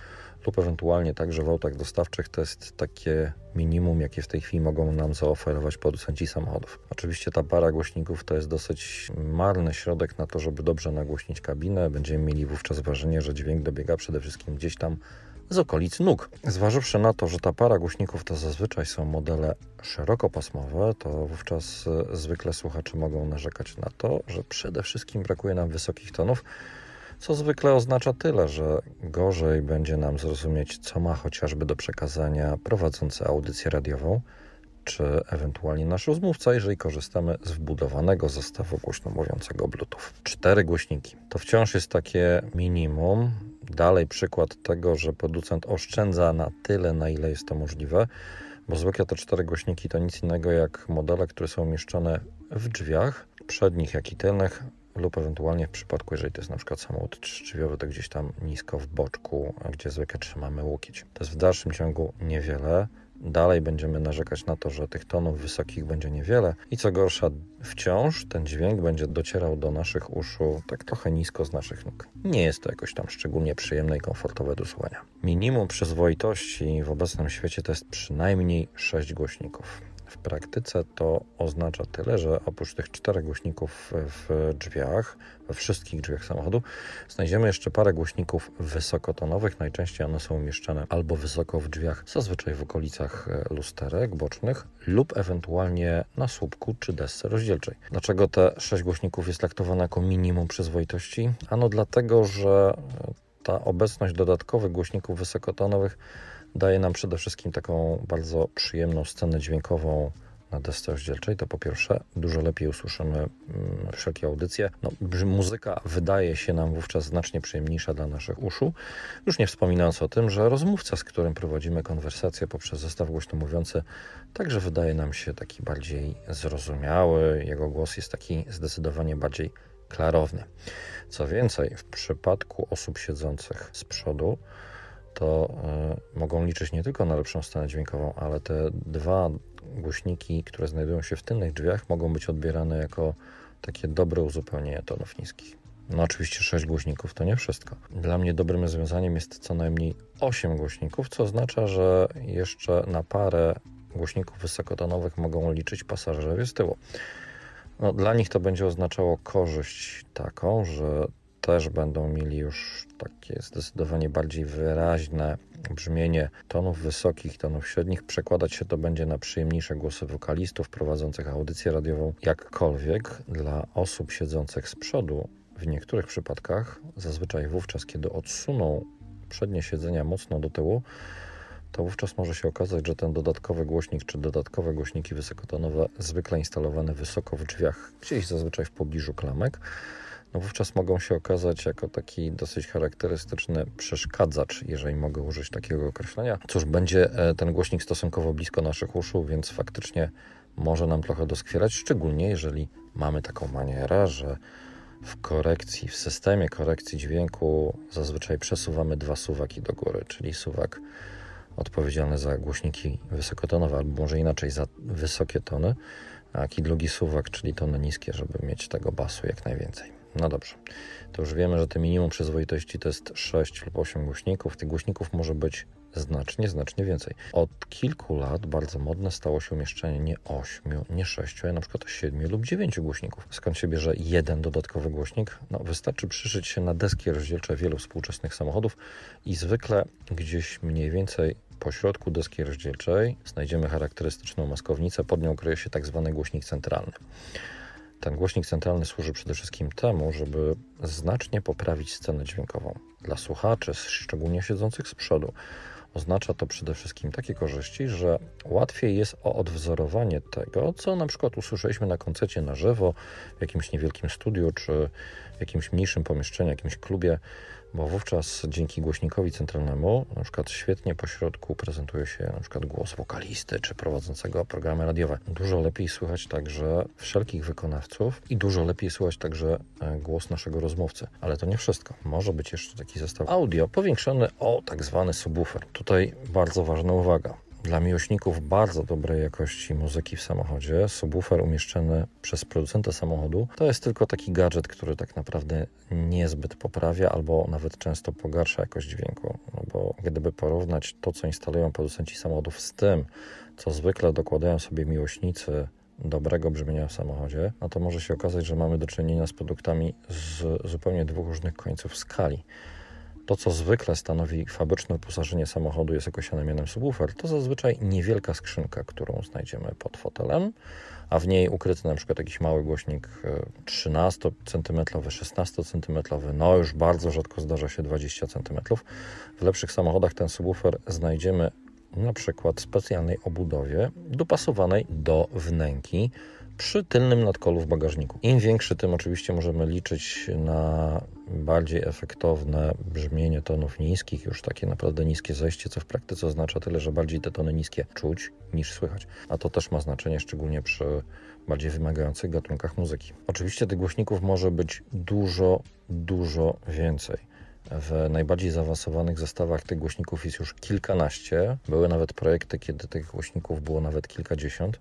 lub ewentualnie także w autach dostawczych to jest takie minimum, jakie w tej chwili mogą nam zaoferować producenci samochodów. Oczywiście ta para głośników to jest dosyć marny środek na to, żeby dobrze nagłośnić kabinę. Będziemy mieli wówczas wrażenie, że dźwięk dobiega przede wszystkim gdzieś tam z okolic nóg. Zważywszy na to, że ta para głośników to zazwyczaj są modele szerokopasmowe, to wówczas e, zwykle słuchacze mogą narzekać na to, że przede wszystkim brakuje nam wysokich tonów, co zwykle oznacza tyle, że gorzej będzie nam zrozumieć, co ma chociażby do przekazania prowadzący audycję radiową, czy ewentualnie nasz rozmówca, jeżeli korzystamy z wbudowanego zestawu głośno mówiącego Bluetooth. Cztery głośniki. To wciąż jest takie minimum. Dalej przykład tego, że producent oszczędza na tyle, na ile jest to możliwe, bo zwykle te cztery głośniki to nic innego jak modele, które są umieszczone w drzwiach, przednich jak i tylnych, lub ewentualnie w przypadku, jeżeli to jest na przykład samochód trzydrzwiowy, to gdzieś tam nisko w boczku, gdzie zwykle trzymamy łokieć. To jest w dalszym ciągu niewiele. Dalej będziemy narzekać na to, że tych tonów wysokich będzie niewiele i co gorsza, wciąż ten dźwięk będzie docierał do naszych uszu tak trochę nisko z naszych nóg. Nie jest to jakoś tam szczególnie przyjemne i komfortowe do słuchania. Minimum przyzwoitości w obecnym świecie to jest przynajmniej 6 głośników. W praktyce to oznacza tyle, że oprócz tych czterech głośników w drzwiach, we wszystkich drzwiach samochodu, znajdziemy jeszcze parę głośników wysokotonowych. Najczęściej one są umieszczone albo wysoko w drzwiach, zazwyczaj w okolicach e, lusterek bocznych, lub ewentualnie na słupku czy desce rozdzielczej. Dlaczego te sześć głośników jest traktowane jako minimum przyzwoitości? Ano dlatego, że ta obecność dodatkowych głośników wysokotonowych daje nam przede wszystkim taką bardzo przyjemną scenę dźwiękową na desce rozdzielczej, to po pierwsze dużo lepiej usłyszymy mm, wszelkie audycje. No, muzyka wydaje się nam wówczas znacznie przyjemniejsza dla naszych uszu. Już nie wspominając o tym, że rozmówca, z którym prowadzimy konwersację poprzez zestaw głośno mówiący, także wydaje nam się taki bardziej zrozumiały. Jego głos jest taki zdecydowanie bardziej klarowny. Co więcej, w przypadku osób siedzących z przodu, to y, mogą liczyć nie tylko na lepszą scenę dźwiękową, ale te dwa głośniki, które znajdują się w tylnych drzwiach, mogą być odbierane jako takie dobre uzupełnienie tonów niskich. No oczywiście 6 głośników to nie wszystko. Dla mnie dobrym rozwiązaniem jest co najmniej 8 głośników, co oznacza, że jeszcze na parę głośników wysokotonowych mogą liczyć pasażerowie z tyłu. No, dla nich to będzie oznaczało korzyść taką, że też będą mieli już takie zdecydowanie bardziej wyraźne brzmienie tonów wysokich, tonów średnich. Przekładać się to będzie na przyjemniejsze głosy wokalistów prowadzących audycję radiową. Jakkolwiek dla osób siedzących z przodu, w niektórych przypadkach, zazwyczaj wówczas, kiedy odsuną przednie siedzenia mocno do tyłu, to wówczas może się okazać, że ten dodatkowy głośnik czy dodatkowe głośniki wysokotonowe, zwykle instalowane wysoko w drzwiach, gdzieś zazwyczaj w pobliżu klamek, wówczas mogą się okazać jako taki dosyć charakterystyczny przeszkadzacz, jeżeli mogę użyć takiego określenia. Cóż, będzie e, ten głośnik stosunkowo blisko naszych uszu, więc faktycznie może nam trochę doskwierać, szczególnie jeżeli mamy taką manierę, że w korekcji, w systemie korekcji dźwięku zazwyczaj przesuwamy dwa suwaki do góry, czyli suwak odpowiedzialny za głośniki wysokotonowe, albo może inaczej za wysokie tony, a i drugi suwak, czyli tony niskie, żeby mieć tego basu jak najwięcej. No dobrze, to już wiemy, że te minimum przyzwoitości to jest 6 lub 8 głośników. Tych głośników może być znacznie, znacznie więcej. Od kilku lat bardzo modne stało się umieszczenie nie 8, nie 6, ale na przykład 7 lub 9 głośników. Skąd się bierze jeden dodatkowy głośnik? No, wystarczy przyszyć się na deski rozdzielcze wielu współczesnych samochodów i zwykle gdzieś mniej więcej po środku deski rozdzielczej znajdziemy charakterystyczną maskownicę, pod nią kryje się tak zwany głośnik centralny. Ten głośnik centralny służy przede wszystkim temu, żeby znacznie poprawić scenę dźwiękową. Dla słuchaczy, szczególnie siedzących z przodu, oznacza to przede wszystkim takie korzyści, że łatwiej jest o odwzorowanie tego, co na przykład usłyszeliśmy na koncercie na żywo, w jakimś niewielkim studiu, czy w jakimś mniejszym pomieszczeniu, jakimś klubie, bo wówczas dzięki głośnikowi centralnemu na przykład świetnie po środku prezentuje się na przykład głos wokalisty czy prowadzącego programy radiowe. Dużo lepiej słychać także wszelkich wykonawców i dużo lepiej słychać także e, głos naszego rozmówcy. Ale to nie wszystko. Może być jeszcze taki zestaw audio powiększony o tak zwany subwoofer. Tutaj bardzo ważna uwaga. Dla miłośników bardzo dobrej jakości muzyki w samochodzie, subwoofer umieszczony przez producenta samochodu to jest tylko taki gadżet, który tak naprawdę niezbyt poprawia albo nawet często pogarsza jakość dźwięku. No bo gdyby porównać to, co instalują producenci samochodów z tym, co zwykle dokładają sobie miłośnicy dobrego brzmienia w samochodzie, no to może się okazać, że mamy do czynienia z produktami z zupełnie dwóch różnych końców skali. To, co zwykle stanowi fabryczne wyposażenie samochodu, jest określane mianem subwoofer, to zazwyczaj niewielka skrzynka, którą znajdziemy pod fotelem, a w niej ukryty na przykład jakiś mały głośnik 13 cm, 16 cm, no już bardzo rzadko zdarza się 20 cm. W lepszych samochodach ten subwoofer znajdziemy na przykład w specjalnej obudowie dopasowanej do wnęki przy tylnym nadkolu w bagażniku. Im większy, tym oczywiście możemy liczyć na bardziej efektowne brzmienie tonów niskich, już takie naprawdę niskie zejście, co w praktyce oznacza tyle, że bardziej te tony niskie czuć niż słychać. A to też ma znaczenie szczególnie przy bardziej wymagających gatunkach muzyki. Oczywiście tych głośników może być dużo, dużo więcej. W najbardziej zaawansowanych zestawach tych głośników jest już kilkanaście. Były nawet projekty, kiedy tych głośników było nawet kilkadziesiąt.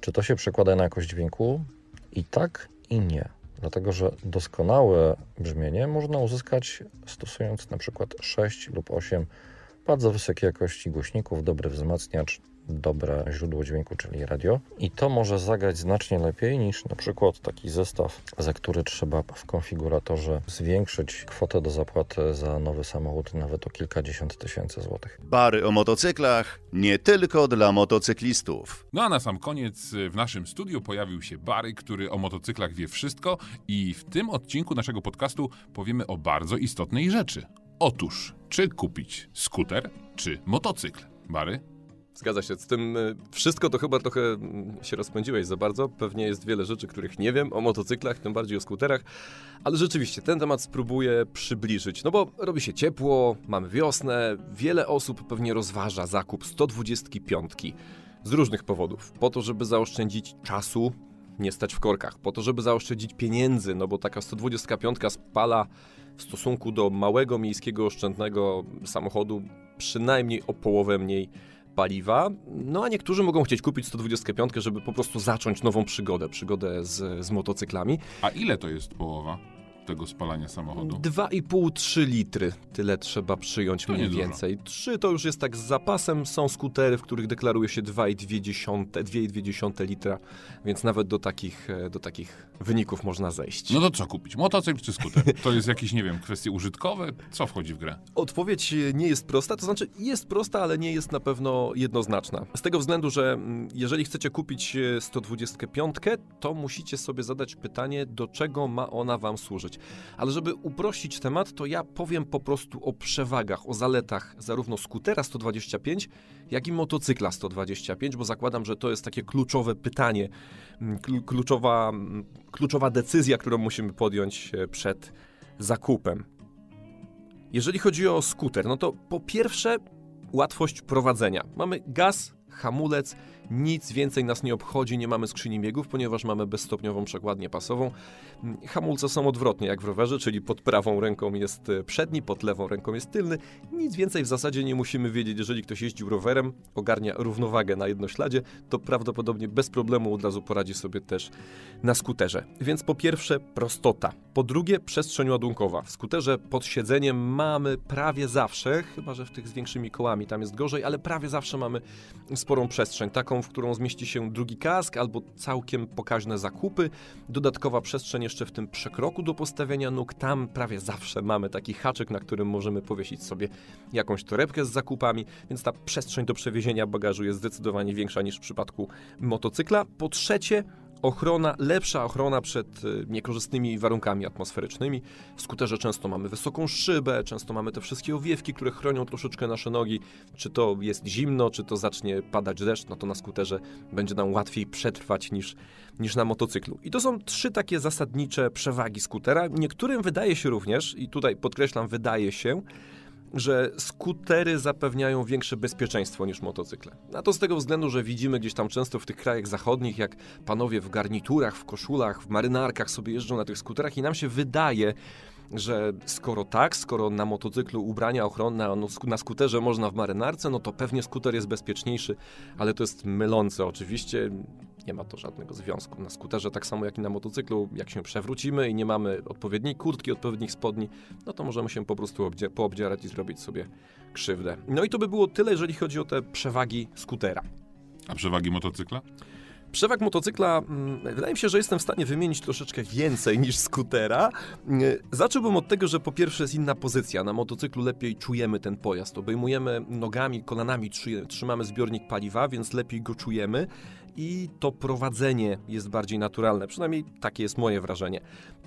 Czy to się przekłada na jakość dźwięku? I tak, i nie. Dlatego, że doskonałe brzmienie można uzyskać stosując na przykład 6 lub 8 bardzo wysokiej jakości głośników, dobry wzmacniacz, dobre źródło dźwięku, czyli radio. I to może zagrać znacznie lepiej niż na przykład taki zestaw, za który trzeba w konfiguratorze zwiększyć kwotę do zapłaty za nowy samochód nawet o kilkadziesiąt tysięcy złotych. Bary o motocyklach nie tylko dla motocyklistów. No a na sam koniec w naszym studiu pojawił się Bary, który o motocyklach wie wszystko i w tym odcinku naszego podcastu powiemy o bardzo istotnej rzeczy. Otóż, czy kupić skuter, czy motocykl? Bary? Zgadza się. Z tym y, wszystko to chyba trochę mm, się rozpędziłeś za bardzo. Pewnie jest wiele rzeczy, których nie wiem o motocyklach, tym bardziej o skuterach, ale rzeczywiście ten temat spróbuję przybliżyć. No bo robi się ciepło, mamy wiosnę, wiele osób pewnie rozważa zakup 125 z różnych powodów. Po to, żeby zaoszczędzić czasu, nie stać w korkach, po to, żeby zaoszczędzić pieniędzy, no bo taka 125 spala w stosunku do małego miejskiego oszczędnego samochodu przynajmniej o połowę mniej paliwa. No a niektórzy mogą chcieć kupić 125, żeby po prostu zacząć nową przygodę, przygodę z, z motocyklami. A ile to jest połowa? Tego spalania samochodu? 2,5-3 litry. Tyle trzeba przyjąć To mniej więcej. 3 to już jest tak z zapasem. Są skutery, w których deklaruje się 2,2 2,2 litra, więc nawet do takich, e, do takich wyników można zejść. No to co kupić? Motocykl czy skuter? To jest jakieś, nie wiem, kwestie użytkowe? Co wchodzi w grę? Odpowiedź e, nie jest prosta, to znaczy jest prosta, ale nie jest na pewno jednoznaczna. Z tego względu, że mm, jeżeli chcecie kupić e, 125, to musicie sobie zadać pytanie, do czego ma ona Wam służyć. Ale żeby uprościć temat, to ja powiem po prostu o przewagach, o zaletach zarówno skutera 125, jak i motocykla 125, bo zakładam, że to jest takie kluczowe pytanie, mm, klu- kluczowa, mm, kluczowa decyzja, którą musimy podjąć e, przed zakupem. Jeżeli chodzi o skuter, no to po pierwsze łatwość prowadzenia. Mamy gaz, hamulec, nic więcej nas nie obchodzi, nie mamy skrzyni biegów, ponieważ mamy bezstopniową przekładnię pasową. Hamulce są odwrotnie jak w rowerze, czyli pod prawą ręką jest e, przedni, pod lewą ręką jest tylny. Nic więcej w zasadzie nie musimy wiedzieć, jeżeli ktoś jeździł rowerem, ogarnia równowagę na jednośladzie, to prawdopodobnie bez problemu od razu poradzi sobie też na skuterze. Więc po pierwsze prostota, po drugie przestrzeń ładunkowa. W skuterze pod siedzeniem mamy prawie zawsze, chyba że w tych z większymi kołami tam jest gorzej, ale prawie zawsze mamy sporą przestrzeń, taką, w którą zmieści się drugi kask albo całkiem pokaźne zakupy. Dodatkowa przestrzeń jeszcze w tym przekroku do postawienia nóg. Tam prawie zawsze mamy taki haczyk, na którym możemy powiesić sobie jakąś torebkę z zakupami, więc ta przestrzeń do przewiezienia bagażu jest zdecydowanie większa niż w przypadku motocykla. Po trzecie, ochrona, lepsza ochrona przed y, niekorzystnymi warunkami atmosferycznymi. W skuterze często mamy wysoką szybę, często mamy te wszystkie owiewki, które chronią troszeczkę nasze nogi. Czy to jest zimno, czy to zacznie padać deszcz, no to na skuterze będzie nam łatwiej przetrwać niż, niż na motocyklu. I to są trzy takie zasadnicze przewagi skutera. Niektórym wydaje się również, i tutaj podkreślam, wydaje się, że skutery zapewniają większe bezpieczeństwo niż motocykle. A to z tego względu, że widzimy gdzieś tam często w tych krajach zachodnich, jak panowie w garniturach, w koszulach, w marynarkach sobie jeżdżą na tych skuterach i nam się wydaje, że skoro tak, skoro na motocyklu ubrania ochronne, no, na skuterze można w marynarce, no to pewnie skuter jest bezpieczniejszy, ale to jest mylące oczywiście. Nie ma to żadnego związku. Na skuterze, tak samo jak i na motocyklu, jak się przewrócimy i nie mamy odpowiedniej kurtki, odpowiednich spodni, no to możemy się po prostu poobdzierać i zrobić sobie krzywdę. No i to by było tyle, jeżeli chodzi o te przewagi skutera. A przewagi motocykla? Przewag motocykla, mm, wydaje mi się, że jestem w stanie wymienić troszeczkę więcej niż skutera. Mm, zacząłbym od tego, że po pierwsze jest inna pozycja. Na motocyklu lepiej czujemy ten pojazd. Obejmujemy nogami, kolanami, trzymamy zbiornik paliwa, więc lepiej go czujemy i to prowadzenie jest bardziej naturalne. Przynajmniej takie jest moje wrażenie.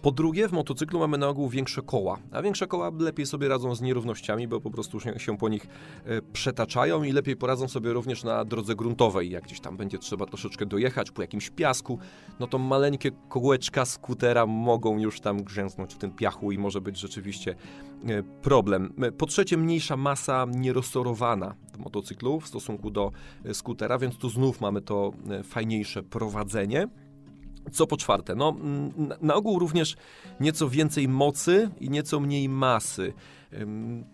Po drugie, w motocyklu mamy na ogół większe koła, a większe koła lepiej sobie radzą z nierównościami, bo po prostu się, po nich e, przetaczają i lepiej poradzą sobie również na drodze gruntowej. Jak gdzieś tam będzie trzeba troszeczkę dojechać po jakimś piasku, no to maleńkie kołeczka skutera mogą już tam grzęznąć w tym piachu i może być rzeczywiście e, problem. E, po trzecie, mniejsza masa nieroztorowana w motocyklu w stosunku do skutera, więc tu znów mamy to fajniejsze prowadzenie. Co po czwarte, no, na ogół również nieco więcej mocy i nieco mniej masy.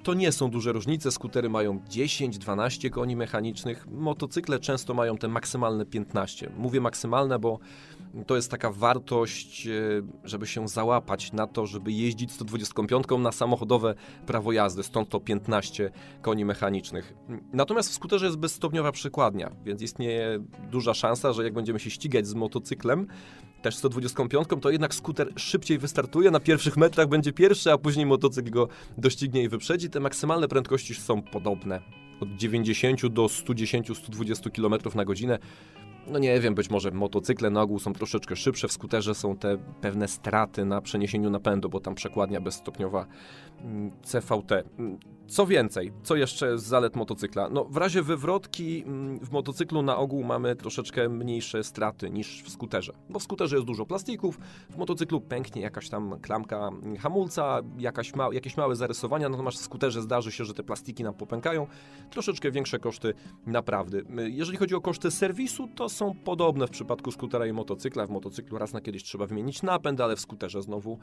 To nie są duże różnice. Skutery mają 10-12 koni mechanicznych, motocykle często mają te maksymalne 15. Mówię maksymalne, bo to jest taka wartość, e, żeby się załapać na to, żeby jeździć 125 na samochodowe prawo jazdy, stąd to 15 koni mechanicznych. Natomiast w skuterze jest bezstopniowa przykładnia, więc istnieje duża szansa, że jak będziemy się ścigać z motocyklem, też 125, to jednak skuter szybciej wystartuje, na pierwszych metrach będzie pierwszy, a później motocykl go doścignie i wyprzedzi. Te maksymalne prędkości są podobne. Od 90 do 110-120 km na godzinę no nie wiem, być może motocykle na ogół są troszeczkę szybsze, w skuterze są te pewne straty na przeniesieniu napędu, bo tam przekładnia bezstopniowa mm, CVT. Co więcej, co jeszcze z zalet motocykla? No, w razie wywrotki mm, w motocyklu na ogół mamy troszeczkę mniejsze straty niż w skuterze, bo w skuterze jest dużo plastików, w motocyklu pęknie jakaś tam klamka hamulca, jakaś ma jakieś małe zarysowania, natomiast w skuterze zdarzy się, że te plastiki nam popękają. Troszeczkę większe koszty naprawdę. Jeżeli chodzi o koszty serwisu, to są podobne w przypadku skutera i motocykla. W motocyklu raz na kiedyś trzeba wymienić napęd, ale w skuterze znowu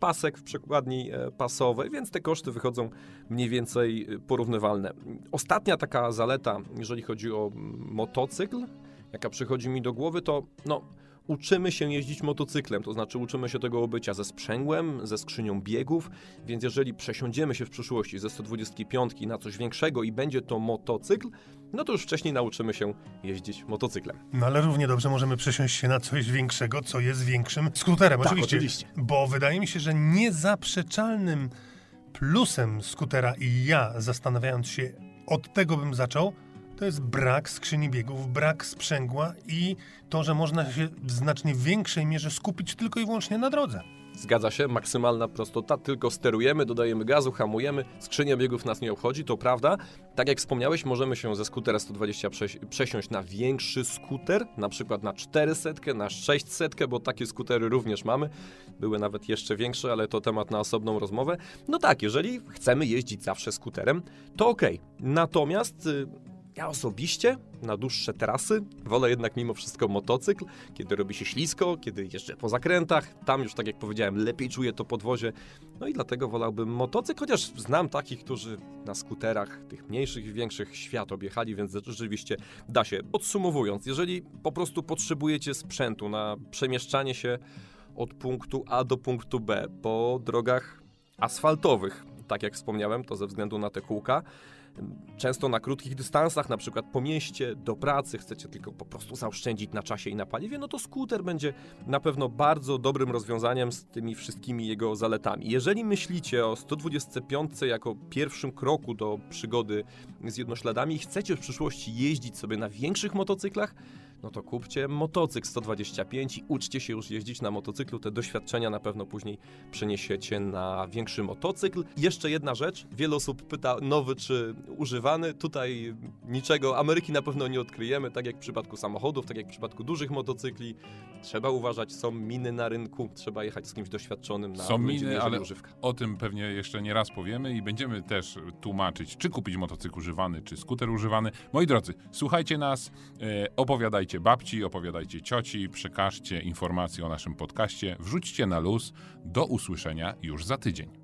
pasek w przekładni e, pasowej, więc te koszty wychodzą mniej więcej e, porównywalne. Ostatnia taka zaleta, jeżeli chodzi o motocykl, jaka przychodzi mi do głowy, to no, uczymy się jeździć motocyklem, to znaczy uczymy się tego obycia ze sprzęgłem, ze skrzynią biegów, więc jeżeli przesiądziemy się w przyszłości ze 125 na coś większego i będzie to motocykl, no to już wcześniej nauczymy się jeździć motocyklem. No ale równie dobrze możemy przesiąść się na coś większego, co jest większym skuterem. Tak, oczywiście, oczywiście. Bo wydaje mi się, że niezaprzeczalnym plusem skutera i ja zastanawiając się, od tego bym zaczął, to jest brak skrzyni biegów, brak sprzęgła i to, że można się w znacznie większej mierze skupić tylko i wyłącznie na drodze. Zgadza się, maksymalna prostota, tylko sterujemy, dodajemy gazu, hamujemy, skrzynia biegów nas nie obchodzi, to prawda. Tak jak wspomniałeś, możemy się ze skutera 120 przesiąść na większy skuter, na przykład na 400, na 600, bo takie skutery również mamy. Były nawet jeszcze większe, ale to temat na osobną rozmowę. No tak, jeżeli chcemy jeździć zawsze skuterem, to ok. Natomiast y, ja osobiście na dłuższe trasy wolę jednak mimo wszystko motocykl, kiedy robi się ślisko, kiedy jeżdżę po zakrętach. Tam już, tak jak powiedziałem, lepiej czuję to podwozie. No i dlatego wolałbym motocykl, chociaż znam takich, którzy na skuterach, tych mniejszych i większych, świat objechali, więc rzeczywiście da się. Podsumowując, jeżeli po prostu potrzebujecie sprzętu na przemieszczanie się od punktu A do punktu B po drogach asfaltowych, tak jak wspomniałem, to ze względu na te kółka, Często na krótkich dystansach, na przykład po mieście, do pracy, chcecie tylko po prostu zaoszczędzić na czasie i na paliwie, no to skuter będzie na pewno bardzo dobrym rozwiązaniem z tymi wszystkimi jego zaletami. Jeżeli myślicie o 125 jako pierwszym kroku do przygody z jednośladami i chcecie w przyszłości jeździć sobie na większych motocyklach, no to kupcie motocykl 125 i uczcie się już jeździć na motocyklu. Te doświadczenia na pewno później przeniesiecie na większy motocykl. Jeszcze jedna rzecz, wiele osób pyta nowy czy używany. Tutaj niczego, Ameryki na pewno nie odkryjemy, tak jak w przypadku samochodów, tak jak w przypadku dużych motocykli. Trzeba uważać, są miny na rynku, trzeba jechać z kimś doświadczonym na Są miny, ale używka. o tym pewnie jeszcze nie raz powiemy i będziemy też tłumaczyć, czy kupić motocykl używany, czy skuter używany. Moi drodzy, słuchajcie nas, e, opowiadajcie babci, opowiadajcie cioci, przekażcie informacje o naszym podcaście, wrzućcie na luz. Do usłyszenia już za tydzień.